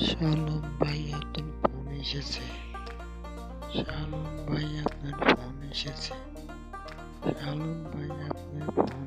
শালম ভাই আপনার ফোন এসেছে শালম ভাই আপনার ফোন এসেছে শালম ভাই আপনার ফোন